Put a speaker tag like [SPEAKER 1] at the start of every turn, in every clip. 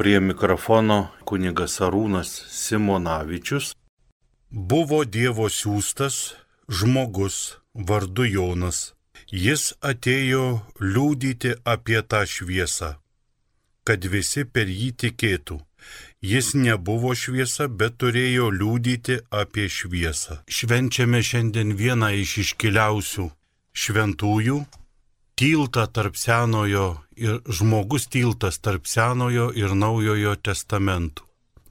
[SPEAKER 1] Prie mikrofono kunigas Arūnas Simonavičius.
[SPEAKER 2] Buvo Dievo siūstas žmogus vardu Jonas. Jis atėjo liūdyti apie tą šviesą, kad visi per jį tikėtų. Jis nebuvo šviesa, bet turėjo liūdyti apie šviesą. Švenčiame šiandien vieną iš iškiliausių šventųjų - tiltą tarp senojo ir žmogus tiltas tarp senojo ir naujojo testamentų.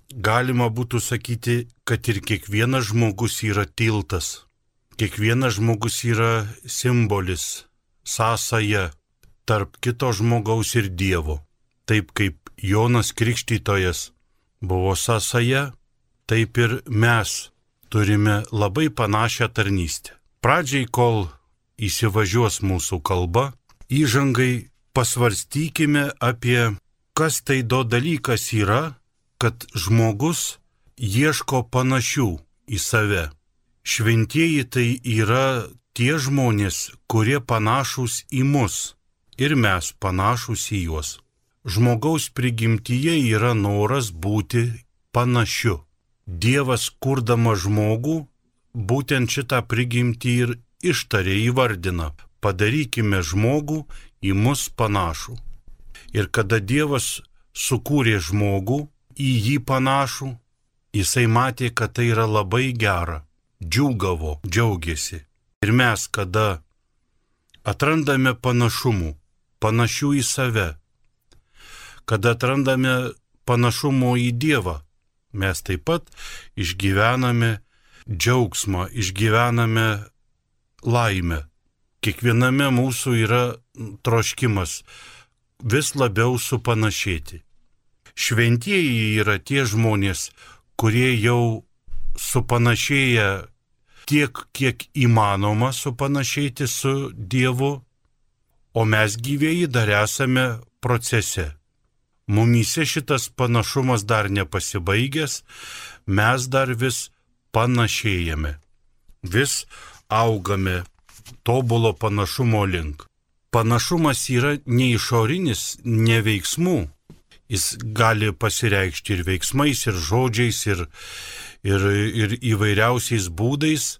[SPEAKER 2] Galima būtų sakyti, kad ir kiekvienas žmogus yra tiltas. Kiekvienas žmogus yra simbolis, sąsaja tarp kito žmogaus ir Dievo. Taip kaip Jonas Krikštytojas buvo sąsaja, taip ir mes turime labai panašią tarnystę. Pradžiai, kol įsivažiuos mūsų kalba, įžangai pasvarstykime apie, kas tai do dalykas yra, kad žmogus ieško panašių į save. Šventieji tai yra tie žmonės, kurie panašus į mus ir mes panašus į juos žmogaus prigimtyje yra noras būti panašiu. Dievas kurdama žmogų būtent šitą prigimtį ir ištarė įvardina. Padarykime žmogų į mus panašų. Ir kada Dievas sukūrė žmogų į jį panašų, jisai matė, kad tai yra labai gera, džiūgavo, džiaugiasi. Ir mes, kada atrandame panašumų, panašių į save, kada atrandame panašumo į Dievą, mes taip pat išgyvename džiaugsmą, išgyvename laimę. Kiekviename mūsų yra troškimas vis labiau supanašėti. Šventieji yra tie žmonės, kurie jau supanašėja tiek, kiek įmanoma supanašėti su Dievu, o mes gyvėjai dar esame procese. Mumyse šitas panašumas dar nepasibaigęs, mes dar vis panašėjame, vis augame tobulo panašumo link. Panašumas yra ne išorinis, ne veiksmų. Jis gali pasireikšti ir veiksmais, ir žodžiais, ir, ir, ir įvairiausiais būdais,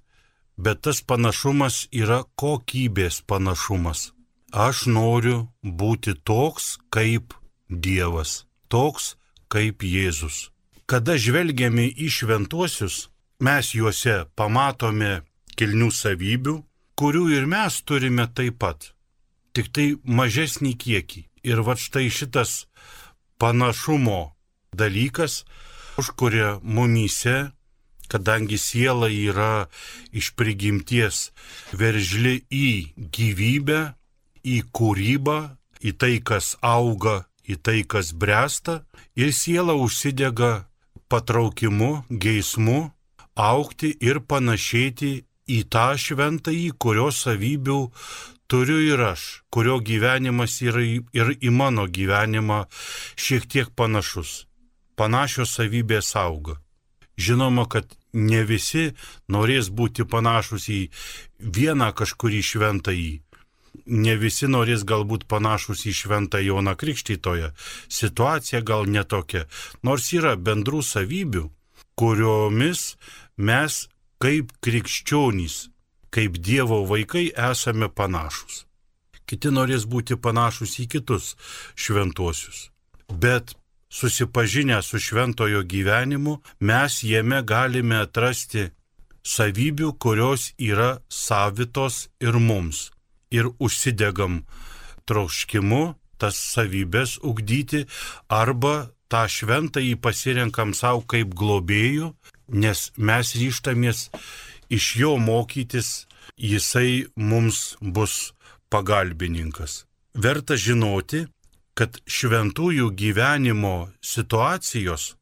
[SPEAKER 2] bet tas panašumas yra kokybės panašumas. Aš noriu būti toks, kaip Dievas, toks kaip Jėzus. Kada žvelgiame į šventuosius, mes juose pamatome kilnių savybių, kurių ir mes turime taip pat, tik tai mažesnį kiekį. Ir va štai šitas panašumo dalykas užkuria mumyse, kadangi siela yra iš prigimties veržli į gyvybę, į kūrybą, į tai, kas auga į tai, kas bręsta, ir siela užsidega patraukimu, geismu, aukti ir panašėti į tą šventąjį, kurio savybių turiu ir aš, kurio gyvenimas yra ir į mano gyvenimą šiek tiek panašus. Panašios savybės auga. Žinoma, kad ne visi norės būti panašus į vieną kažkurį šventąjį, ne visi norės galbūt panašus į šventą Joną Krikštytoją. Situacija gal netokia, nors yra bendrų savybių, kuriomis mes kaip krikščionys, kaip Dievo vaikai esame panašus. Kiti norės būti panašus į kitus šventuosius. Bet susipažinę su šventojo gyvenimu, mes jame galime atrasti savybių, kurios yra savitos ir mums ir užsidegam troškimu tas savybės ugdyti arba tą šventą jį pasirenkam savo kaip globėjų, nes mes ryštamės iš jo mokytis, jisai mums bus pagalbininkas. Verta žinoti, kad šventųjų gyvenimo situacijos,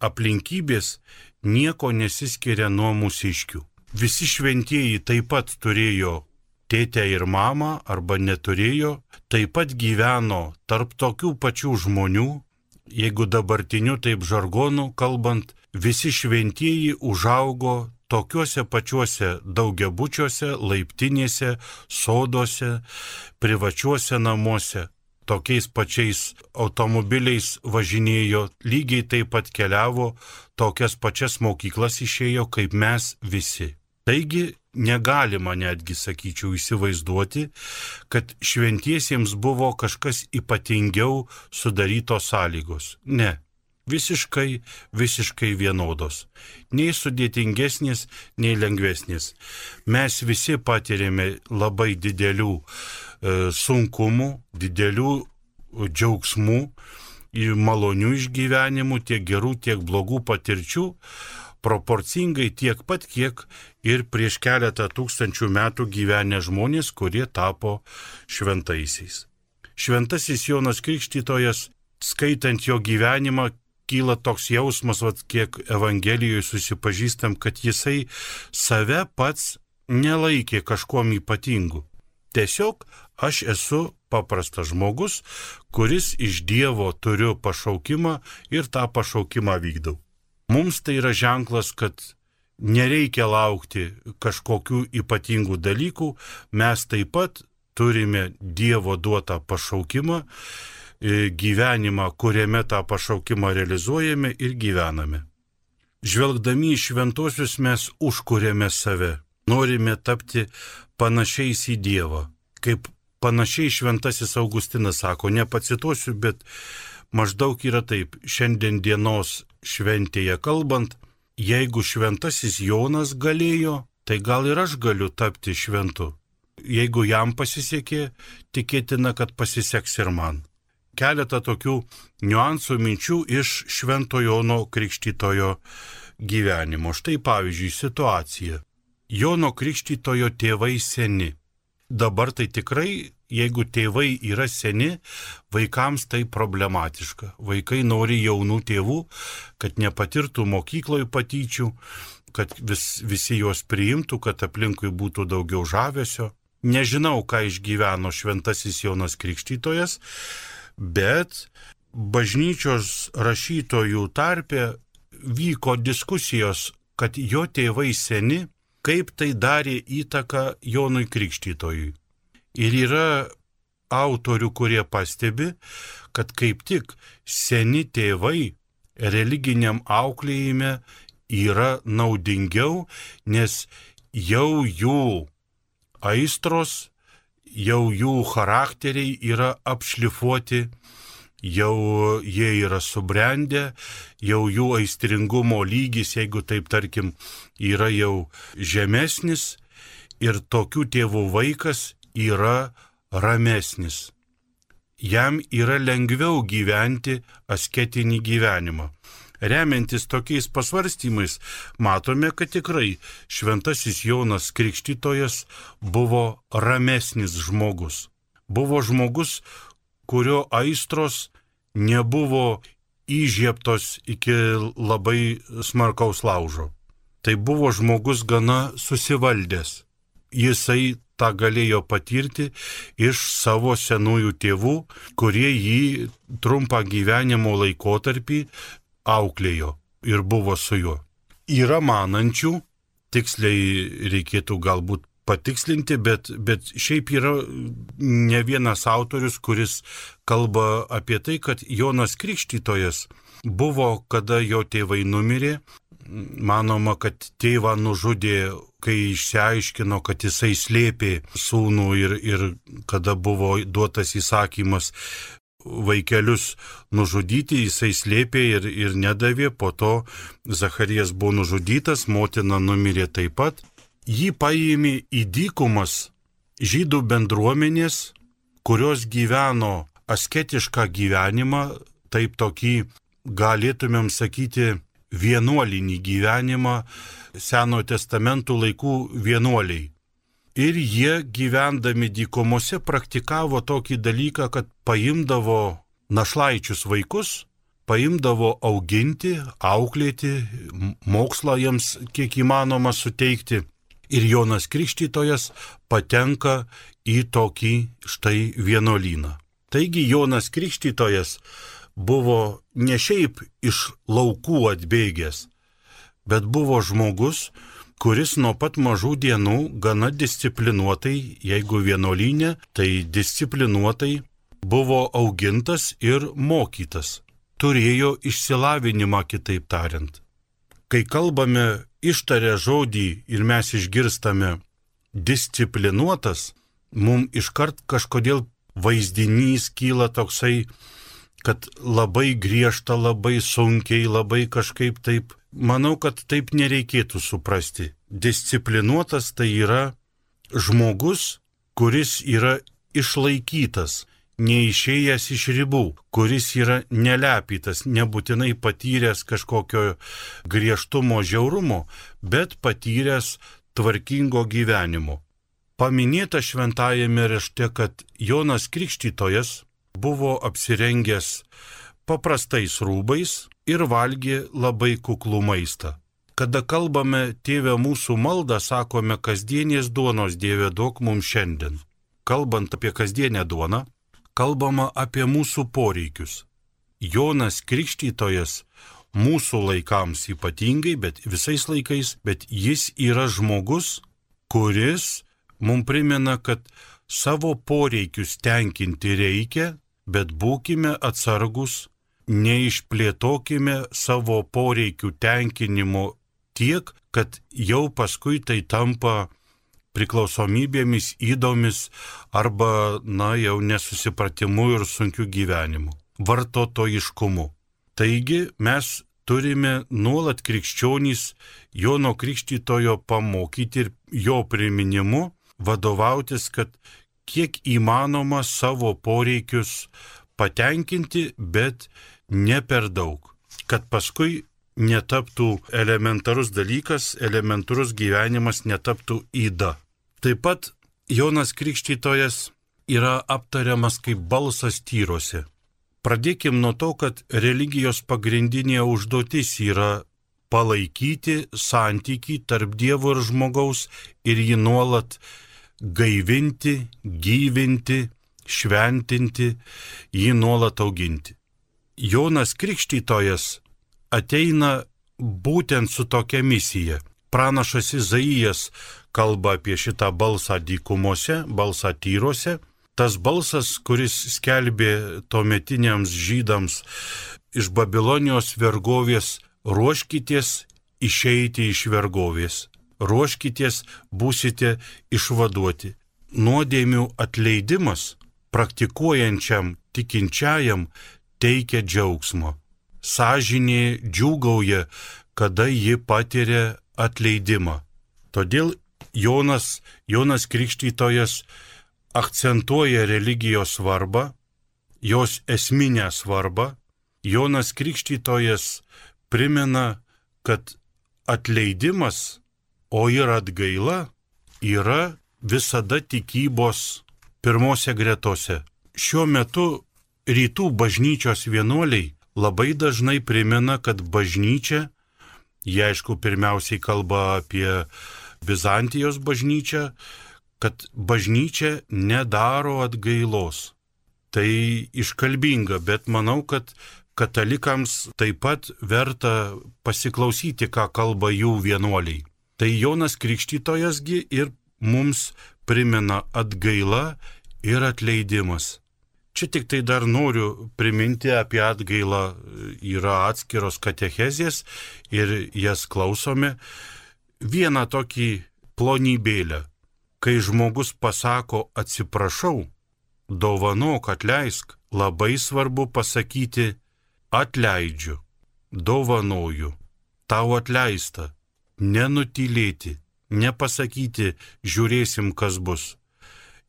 [SPEAKER 2] aplinkybės nieko nesiskiria nuo mūsiškių. Visi šventieji taip pat turėjo tėtę ir mamą arba neturėjo, taip pat gyveno tarp tokių pačių žmonių, jeigu dabartiniu taip žargonu kalbant, visi šventieji užaugo tokiuose pačiuose daugiabučiuose, laiptinėse, soduose, privačiuose namuose.
[SPEAKER 1] tokiais pačiais automobiliais važinėjo, lygiai taip pat keliavo, tokias pačias mokyklas išėjo kaip mes visi. Taigi negalima netgi, sakyčiau, įsivaizduoti, kad šventiesiems buvo kažkas ypatingiau sudarytos sąlygos. Ne. Visiškai, visiškai vienodos. Nei sudėtingesnės, nei lengvesnės. Mes visi patirėme labai didelių E, sunkumų, didelių džiaugsmų, malonių išgyvenimų, tiek gerų, tiek blogų patirčių, proporcingai tiek pat, kiek ir prieš keletą tūkstančių metų gyvenę žmonės, kurie tapo šventaisiais. Šventasis Jonas Krikštytojas, skaitant jo gyvenimą, kyla toks jausmas, vat, kiek Evangelijoje susipažįstam, kad jisai save pats nelaikė kažkuom ypatingu. Tiesiog aš esu paprastas žmogus, kuris iš Dievo turiu pašaukimą ir tą pašaukimą vykdau. Mums tai yra ženklas, kad nereikia laukti kažkokių ypatingų dalykų, mes taip pat turime Dievo duotą pašaukimą, gyvenimą, kuriame tą pašaukimą realizuojame ir gyvename. Žvelgdami į šventosius mes užkuriame save, norime tapti panašiais į Dievą. Kaip panašiai šventasis Augustinas sako, nepacituosiu, bet maždaug yra taip, šiandien dienos šventėje kalbant, jeigu šventasis Jonas galėjo, tai gal ir aš galiu tapti šventu. Jeigu jam pasisekė, tikėtina, kad pasiseks ir man. Keletą tokių niuansų minčių iš Švento Jono Krikštytojo gyvenimo. Štai pavyzdžiui situacija. Jono Krikštytojo tėvai seni. Dabar tai tikrai, jeigu tėvai yra seni, vaikams tai problematiška. Vaikai nori jaunų tėvų, kad nepatirtų mokykloje patyčių, kad vis, visi juos priimtų, kad aplinkui būtų daugiau žavesio. Nežinau, ką išgyveno šventasis Jonas Krikštytojas, bet bažnyčios rašytojų tarpe vyko diskusijos, kad jo tėvai seni kaip tai darė įtaką Jonui Krikštytojui. Ir yra autorių, kurie pastebi, kad kaip tik seni tėvai religiniam auklėjime yra naudingiau, nes jau jų aistros, jau jų charakteriai yra apšlifuoti jau jie yra subrendę, jau jų aistringumo lygis, jeigu taip tarkim, yra jau žemesnis ir tokių tėvų vaikas yra ramesnis. Jam yra lengviau gyventi asketinį gyvenimą. Remiantis tokiais pasvarstymais, matome, kad tikrai šventasis Jonas Krikštytojas buvo ramesnis žmogus. Buvo žmogus, kurio aistros nebuvo įžieptos iki labai smarkaus laužo. Tai buvo žmogus gana susivaldęs. Jisai tą galėjo patirti iš savo senųjų tėvų, kurie jį trumpą gyvenimo laikotarpį auklėjo ir buvo su juo. Yra manančių, tiksliai reikėtų galbūt patikslinti, bet, bet šiaip yra ne vienas autorius, kuris kalba apie tai, kad Jonas Krikštytojas buvo, kada jo tėvai numirė, manoma, kad tėvą nužudė, kai išsiaiškino, kad jisai slėpė sūnų ir, ir kada buvo duotas įsakymas vaikelius nužudyti, jisai slėpė ir, ir nedavė, po to Zacharijas buvo nužudytas, motina numirė taip pat jį paėmė į dykumas žydų bendruomenės, kurios gyveno asketišką gyvenimą, taip tokį galėtumėm sakyti vienuolinį gyvenimą Senojo testamentų laikų vienuoliai. Ir jie gyvendami dykumose praktikavo tokį dalyką, kad paimdavo našlaičius vaikus, paimdavo auginti, auklėti, mokslą jiems kiek įmanoma suteikti ir Jonas Krikštytojas patenka į tokį štai vienuolyną. Taigi Jonas Krikštytojas buvo ne šiaip iš laukų atbėgęs, bet buvo žmogus, kuris nuo pat mažų dienų gana disciplinuotai, jeigu vienuolynė, tai disciplinuotai buvo augintas ir mokytas, turėjo išsilavinimą kitaip tariant. Kai kalbame ištarę žodį ir mes išgirstame disciplinuotas, mums iškart kažkodėl vaizdinys kyla toksai, kad labai griežta, labai sunkiai, labai kažkaip taip. Manau, kad taip nereikėtų suprasti. Disciplinuotas tai yra žmogus, kuris yra išlaikytas, neišėjęs iš ribų, kuris yra nelepytas, nebūtinai patyręs kažkokio griežtumo, žiaurumo, bet patyręs tvarkingo gyvenimo. Paminėta šventajame rašte, kad Jonas Krikštytojas buvo apsirengęs paprastais rūbais ir valgė labai kuklų maistą. Kada kalbame tėvę mūsų maldą, sakome kasdienės duonos Dieve duok mums šiandien. Kalbant apie kasdienę duoną, kalbama apie mūsų poreikius. Jonas Krikštytojas mūsų laikams ypatingai, bet visais laikais, bet jis yra žmogus, kuris mums primena, kad savo poreikius tenkinti reikia, bet būkime atsargus, neišplėtokime savo poreikių tenkinimo tiek, kad jau paskui tai tampa priklausomybėmis, įdomis arba, na, jau nesusipratimu ir sunkiu gyvenimu, vartotojiškumu. Taigi mes turime nuolat krikščionys Jono Krikštytojo pamokyti ir jo priminimu vadovautis, kad kiek įmanoma savo poreikius patenkinti, bet ne per daug. Kad paskui netaptų elementarus dalykas, elementarus gyvenimas netaptų įda. Taip pat Jonas Krikštytojas yra aptariamas kaip balsas tyruose. Pradėkim nuo to, kad religijos pagrindinė užduotis yra palaikyti santyki tarp Dievo ir žmogaus ir jį nuolat gaivinti, gyvinti, šventinti, jį nuolat auginti. Jonas Krikštytojas ateina būtent su tokia misija. Pranašas Izaijas kalba apie šitą balsą dykumose, balsą tyruose. Tas balsas, kuris skelbė tuometiniams žydams iš Babilonijos vergovės, ruoškitės išeiti iš vergovės ruoškitės, būsite išvaduoti. Nuodėmių atleidimas praktikuojančiam tikinčiajam teikia džiaugsmo. Sažinė džiūgauja, kada ji patiria atleidimą. Todėl Jonas, Jonas Krikštytojas akcentuoja religijos svarbą, jos esminę svarbą. Jonas Krikštytojas primena, kad atleidimas o ir atgaila yra visada tikybos pirmose gretose. Šiuo metu rytų bažnyčios vienuoliai labai dažnai primena, kad bažnyčia, jie aišku pirmiausiai kalba apie Bizantijos bažnyčią, kad bažnyčia nedaro atgailos. Tai iškalbinga, bet manau, kad katalikams taip pat verta pasiklausyti, ką kalba jų vienuoliai. Tai Jonas Krikštytojasgi ir mums primena atgaila ir atleidimas. Čia tik tai dar noriu priminti apie atgailą, yra atskiros katechezės ir jas klausome. Vieną tokį plonybėlę, kai žmogus pasako atsiprašau, dovanok atleisk, labai svarbu pasakyti atleidžiu, dovanoju, tau atleista nenutylėti, nepasakyti, žiūrėsim, kas bus.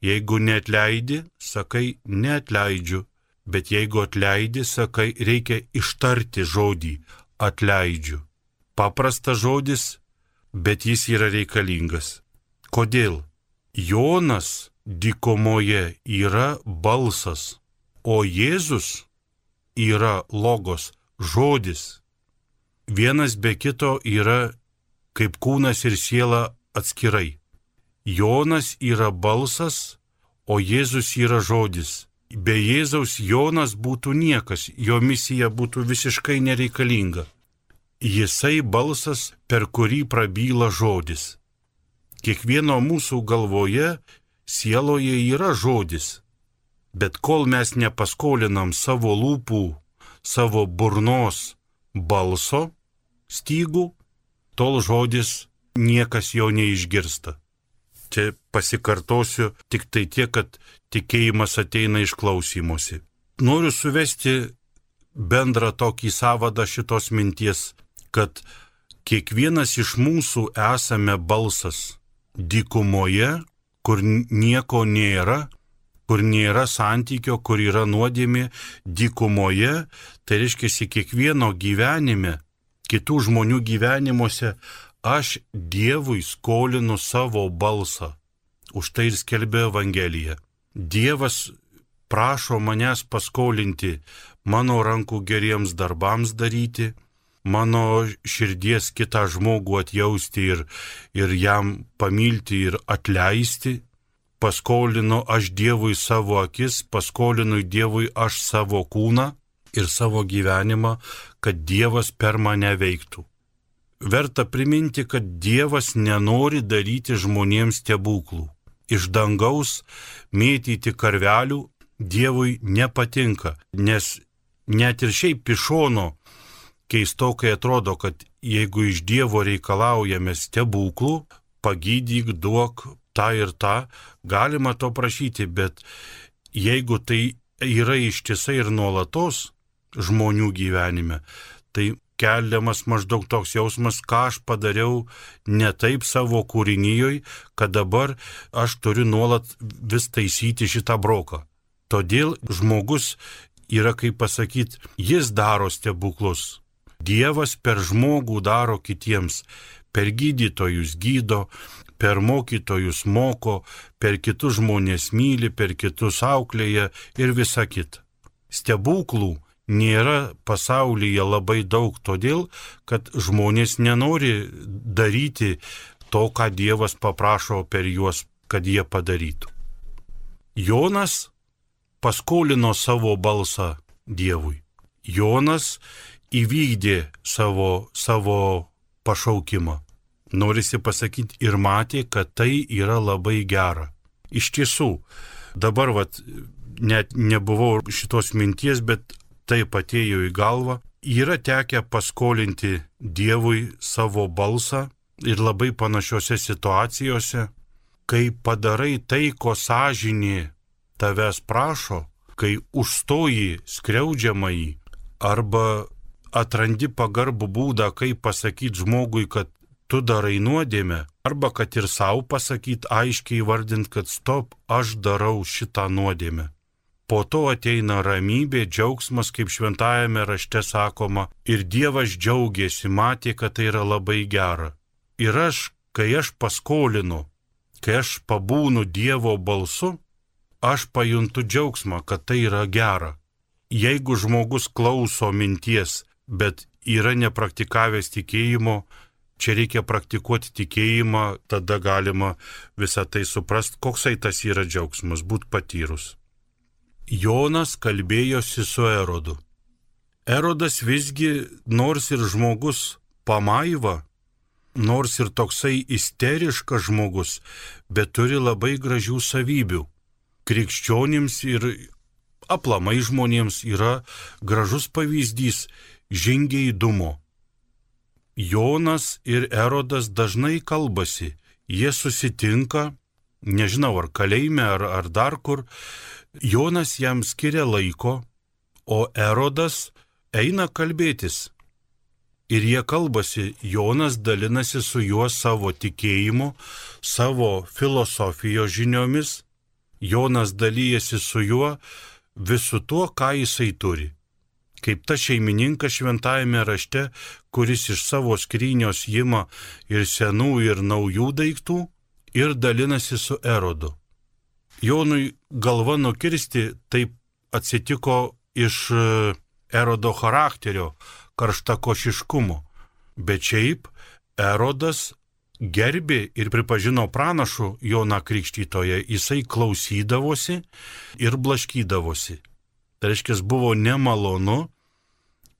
[SPEAKER 1] Jeigu neatleidi, sakai, neatleidžiu, bet jeigu atleidi, sakai, reikia ištarti žodį atleidžiu. Paprastas žodis, bet jis yra reikalingas. Kodėl? Jonas dykumoje yra balsas, o Jėzus yra logos žodis. Vienas be kito yra kaip kūnas ir siela atskirai. Jonas yra balsas, o Jėzus yra žodis. Be Jėzaus Jonas būtų niekas, jo misija būtų visiškai nereikalinga. Jisai balsas, per kurį prabyla žodis. Kiekvieno mūsų galvoje, sieloje yra žodis. Bet kol mes nepaskolinam savo lūpų, savo burnos balso stygų, tol žodis niekas jo neišgirsta. Čia pasikartosiu tik tai tiek, kad tikėjimas ateina iš klausymosi. Noriu suvesti bendrą tokį savadą šitos minties, kad kiekvienas iš mūsų esame balsas dykumoje, kur nieko nėra, kur nėra santykio, kur yra nuodėmė, dykumoje, tai reiškia kiekvieno gyvenime, kitų žmonių gyvenimuose aš Dievui skolinu savo balsą. Už tai ir skelbė Evangelija. Dievas prašo manęs paskolinti mano rankų geriems darbams daryti, mano širdies kitą žmogų atjausti ir, ir jam pamilti ir atleisti. Paskolinu aš Dievui savo akis, paskolinu Dievui aš savo kūną ir savo gyvenimą, kad Dievas per mane veiktų verta priminti, kad Dievas nenori daryti žmonėms stebuklų. Iš dangaus mėtyti karvelių Dievui nepatinka, nes net ir šiaip iš šono keistokai atrodo, kad jeigu iš Dievo reikalaujame stebuklų, pagydyk, duok tą ir tą, galima to prašyti, bet jeigu tai yra ištisai ir nuolatos žmonių gyvenime, tai keliamas maždaug toks jausmas, ką aš padariau ne taip savo kūrinyjoj, kad dabar aš turiu nuolat vis taisyti šitą broką. Todėl žmogus yra, kaip pasakyti, jis daro stebuklus. Dievas per žmogų daro kitiems, per gydytojus gydo, per mokytojus moko, per kitus žmonės myli, per kitus auklėje ir visa kita. Stebuklų nėra pasaulyje labai daug todėl, kad žmonės nenori daryti to, ką Dievas paprašo per juos, kad jie padarytų. Jonas paskolino savo balsą Dievui. Jonas įvykdė savo, savo pašaukimą. Norisi pasakyti ir matė, kad tai yra labai gera. Iš tiesų, dabar vat, net nebuvau šitos minties, bet taip atėjo į galvą, yra tekę paskolinti Dievui savo balsą ir labai panašiose situacijose, kai padarai tai, ko sąžinė tavęs prašo, kai užstoji skriaudžiamąjį arba atrandi pagarbų būdą, kaip pasakyti žmogui, kad tu darai nuodėmę, arba kad ir savo pasakyti aiškiai vardint, kad stop, aš darau šitą nuodėmę. Po to ateina ramybė, džiaugsmas, kaip šventajame rašte sakoma, ir Dievas džiaugiasi, matė, kad tai yra labai gera. Ir aš, kai aš paskolinu, kai aš pabūnu Dievo balsu, aš pajuntu džiaugsmą, kad tai yra gera. Jeigu žmogus klauso minties, bet yra nepraktikavęs tikėjimo, čia reikia praktikuoti tikėjimą, tada galima visą tai suprast, koksai tas yra džiaugsmas, būt patyrus. Jonas kalbėjosi su Erodu. Erodas visgi, nors ir žmogus pamaiva, nors ir toksai isteriškas žmogus, bet turi labai gražių savybių. Krikščionims ir aplamai žmonėms yra gražus pavyzdys žingeidumo. Jonas ir Erodas dažnai kalbasi, jie susitinka, nežinau ar kalėjime, ar, ar dar kur, Jonas jam skiria laiko, o Erodas eina kalbėtis. Ir jie kalbasi, Jonas dalinasi su juo savo tikėjimu, savo filosofijos žiniomis, Jonas dalyjasi su juo visu tuo, ką jisai turi. Kaip ta šeimininkas šventajame rašte, kuris iš savo skrynios ima ir senų, ir naujų daiktų ir dalinasi su Erodu. Jonui galva nukirsti taip atsitiko iš e, Erodo charakterio, karštakošiškumo. Bet šiaip Erodas gerbė ir pripažino pranašų Joną Krikštytoje, jisai klausydavosi ir blaškydavosi. Tai reiškia, buvo nemalonu,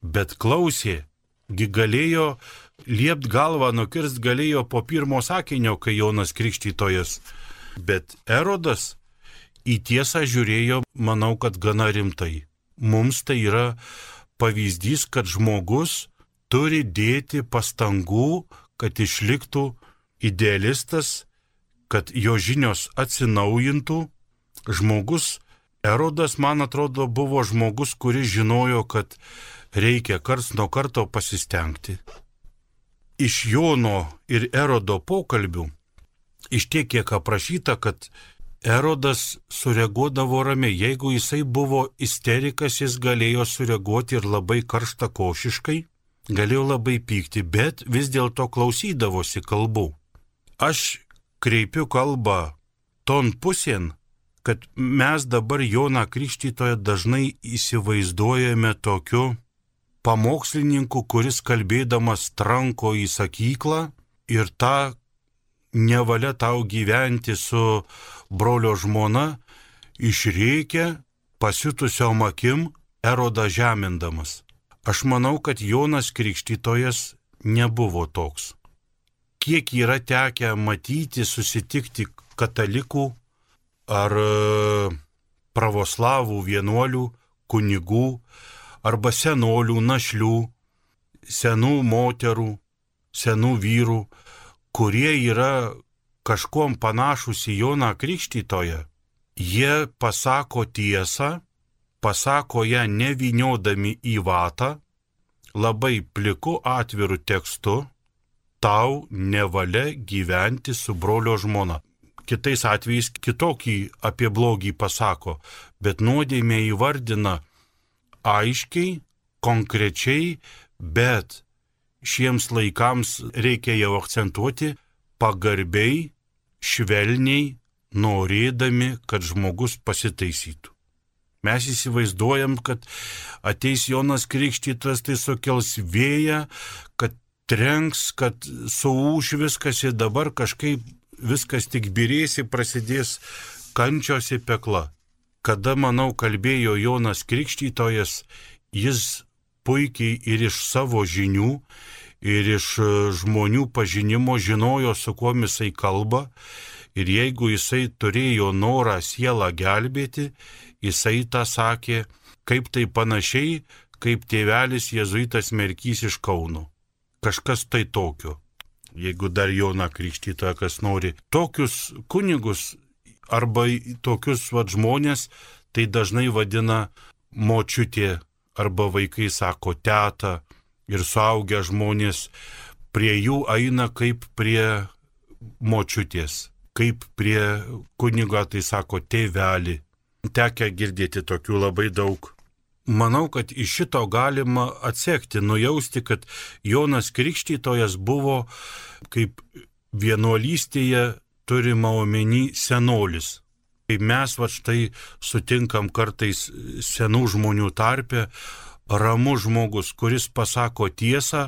[SPEAKER 1] bet klausė, gi galėjo liept galvą nukirst, galėjo po pirmo sakinio, kai Jonas Krikštytojas. Bet Erodas į tiesą žiūrėjo, manau, kad gana rimtai. Mums tai yra pavyzdys, kad žmogus turi dėti pastangų, kad išliktų idealistas, kad jo žinios atsinaujintų. Žmogus, Erodas, man atrodo, buvo žmogus, kuris žinojo, kad reikia kars nuo karto pasistengti. Iš Jono ir Erodo pokalbių, iš tiek kiek aprašyta, kad Erodas sureaguodavo ramiai. Jeigu jisai buvo isterikas, jis galėjo sureaguoti ir labai karšta košiškai galėjau labai pykti, bet vis dėlto klausydavosi kalbų. Aš kreipiu kalbą ton pusėn, kad mes dabar Joną Krikštytoje dažnai įsivaizduojame tokiu pamokslininku, kuris kalbėdamas tranko į sakyklą ir tą nevalia tau gyventi su brolio žmona išreikia pasitusiom akim erodą žemindamas. Aš manau, kad Jonas Krikštytojas nebuvo toks. Kiek yra tekę matyti, susitikti katalikų ar e, pravoslavų vienuolių, kunigų arba senolių, našlių, senų moterų, senų vyrų, kurie yra kažkuom panašus į Joną Krikštytoją, jie pasako tiesą pasako ją neviniodami į vatą, labai pliku atviru tekstu, tau nevalia gyventi su brolio žmona. Kitais atvejais kitokį apie blogį pasako, bet nuodėmė įvardina aiškiai, konkrečiai, bet šiems laikams reikia jau akcentuoti pagarbiai, švelniai, norėdami, kad žmogus pasitaisytų. Mes įsivaizduojam, kad ateis Jonas Krikštytas, tai sukels vėją, kad trenks, kad suūš viskas ir dabar kažkaip viskas tik birėsi, prasidės kančios į peklą. Kada, manau, kalbėjo Jonas Krikštytojas, jis puikiai ir iš savo žinių, ir iš žmonių pažinimo žinojo, su kuo jisai kalba. Ir jeigu jisai turėjo norą sielą gelbėti, jisai tą sakė, kaip tai panašiai, kaip tėvelis Jėzuitas Merkys iš Kauno. Kažkas tai tokio. Jeigu dar Jona Krikštytoja kas nori. Tokius kunigus arba tokius vad žmonės, tai dažnai vadina močiutė arba vaikai sako teta ir suaugę žmonės prie jų eina kaip prie močiutės, kaip prie kunigo, tai sako tėvelį tekę girdėti tokių labai daug. Manau, kad iš šito galima atsekti, nujausti, kad Jonas Krikštytojas buvo kaip vienuolystėje turima omeny senolis. Kai mes va štai sutinkam kartais senų žmonių tarpe, ramus žmogus, kuris pasako tiesą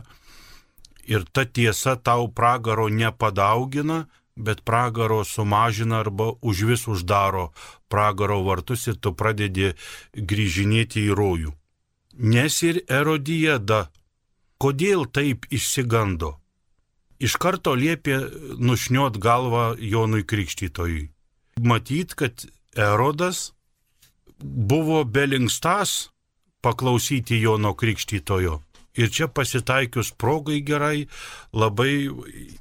[SPEAKER 1] ir ta tiesa tau pragaro nepadaugina, bet pragaro sumažina arba už vis uždaro pragaro vartus ir tu pradedi grįžinėti į rojų. Nes ir erodijada, kodėl taip išsigando? Iš karto liepė nušniot galvą Jonui Krikštytojui. Matyt, kad erodas buvo belingstas paklausyti Jono Krikštytojo Ir čia pasitaikius progai gerai, labai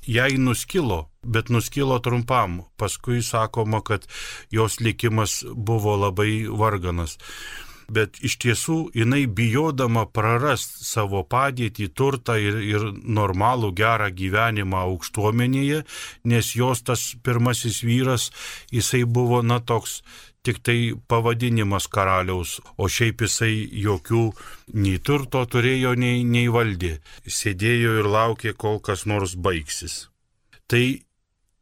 [SPEAKER 1] jai nuskilo, bet nuskilo trumpam. Paskui sakoma, kad jos likimas buvo labai varganas. Bet iš tiesų jinai bijodama prarast savo padėtį, turtą ir, ir normalų gerą gyvenimą aukštuomenėje, nes jos tas pirmasis vyras, jisai buvo, na, toks tik tai pavadinimas karaliaus, o šiaip jisai jokių nei turto turėjo, nei, nei valdė. Sėdėjo ir laukė, kol kas nors baigsis. Tai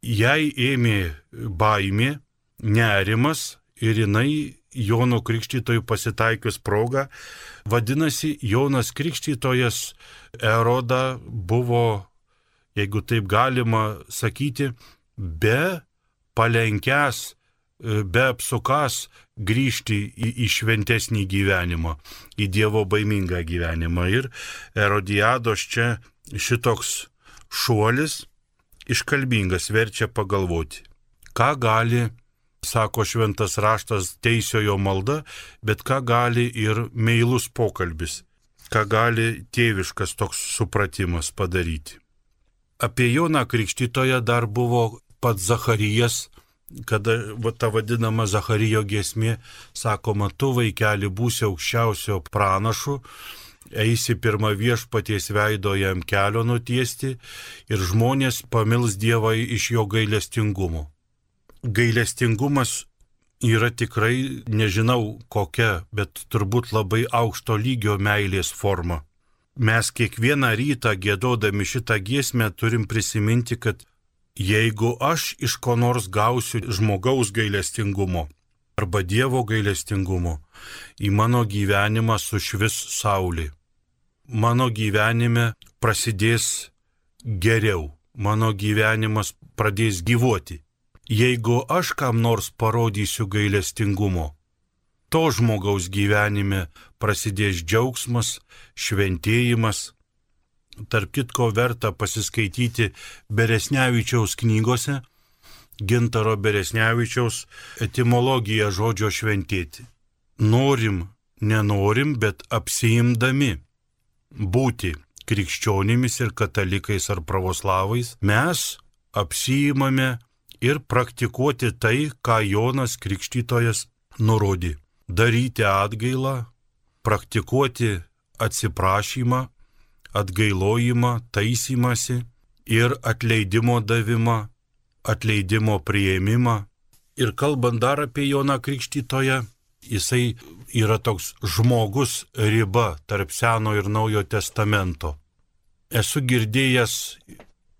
[SPEAKER 1] jai ėmė baimė, nerimas ir jinai Jono Krikštytojų pasitaikius progą, vadinasi, Jonas Krikštytojas Eroda buvo, jeigu taip galima sakyti, be palenkęs be apsukas grįžti į, į šventesnį gyvenimą, į Dievo baimingą gyvenimą. Ir Erodiados čia šitoks šuolis iškalbingas verčia pagalvoti, ką gali sako šventas raštas, teisiojo malda, bet ką gali ir meilus pokalbis, ką gali tėviškas toks supratimas padaryti. Apie Joną Krikštytoje dar buvo pats Zacharijas, kada va, ta vadinama Zacharijo giesmė, sakoma, tu vaikeli būsi aukščiausio pranašu, eisi pirmą viešpaties veido jam kelio nutiesti ir žmonės pamils Dievą iš jo gailestingumo. Gailestingumas yra tikrai, nežinau kokia, bet turbūt labai aukšto lygio meilės forma. Mes kiekvieną rytą gėdodami šitą giesmę turim prisiminti, kad jeigu aš iš ko nors gausiu žmogaus gailestingumo arba Dievo gailestingumo, į mano gyvenimą sušvis saulė mano gyvenime prasidės geriau, mano gyvenimas pradės gyvuoti. Jeigu aš kam nors parodysiu gailestingumo, to žmogaus gyvenime prasidės džiaugsmas, šventėjimas. Tark kitko verta pasiskaityti Beresnevičiaus knygose, Gintaro Beresnevičiaus etimologiją žodžio šventėti. Norim, nenorim, bet apsiimdami būti krikščionimis ir katalikais ar pravoslavais, mes apsijimame ir praktikuoti tai, ką Jonas Krikštytojas nurodė. Daryti atgailą, praktikuoti atsiprašymą, atgailojimą, taisymasi ir atleidimo davimą, atleidimo prieimimą. Ir kalbant dar apie Joną Krikštytoją, jisai yra toks žmogus riba tarp Seno ir Naujo testamento. Esu girdėjęs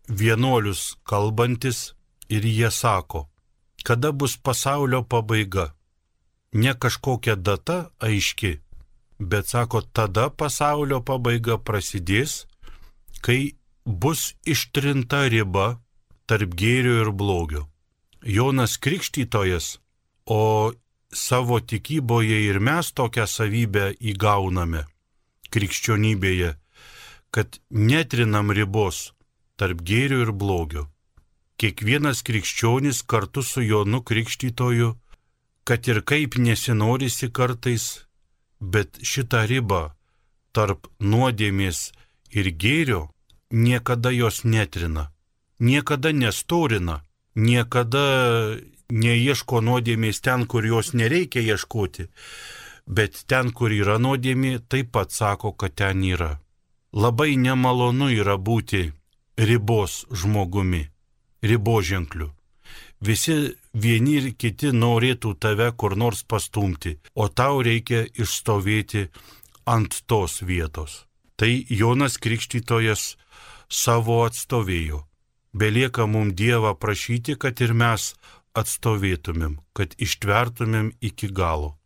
[SPEAKER 1] vienuolius kalbantis ir jie sako, kada bus pasaulio pabaiga. Ne kažkokia data aiški, bet sako, tada pasaulio pabaiga prasidės, kai bus ištrinta riba tarp gėrio ir blogio. Jonas Krikštytojas, o savo tikyboje ir mes tokią savybę įgauname krikščionybėje, kad netrinam ribos tarp gėrio ir blogio. Kiekvienas krikščionis kartu su Jonu Krikštytoju, kad ir kaip nesinorisi kartais, bet šitą ribą tarp nuodėmės ir gėrio niekada jos netrina, niekada nestorina, niekada neieško nuodėmės ten, kur jos nereikia ieškoti, bet ten, kur yra nuodėmė, taip pat sako, kad ten yra. Labai nemalonu yra būti ribos žmogumi, riboženkliu. Visi vieni ir kiti norėtų tave kur nors pastumti, o tau reikia išstovėti ant tos vietos. Tai Jonas Krikštytojas savo atstovėjo. Belieka mums Dievą prašyti, kad ir mes atstovėtumėm, kad ištvertumėm iki galo.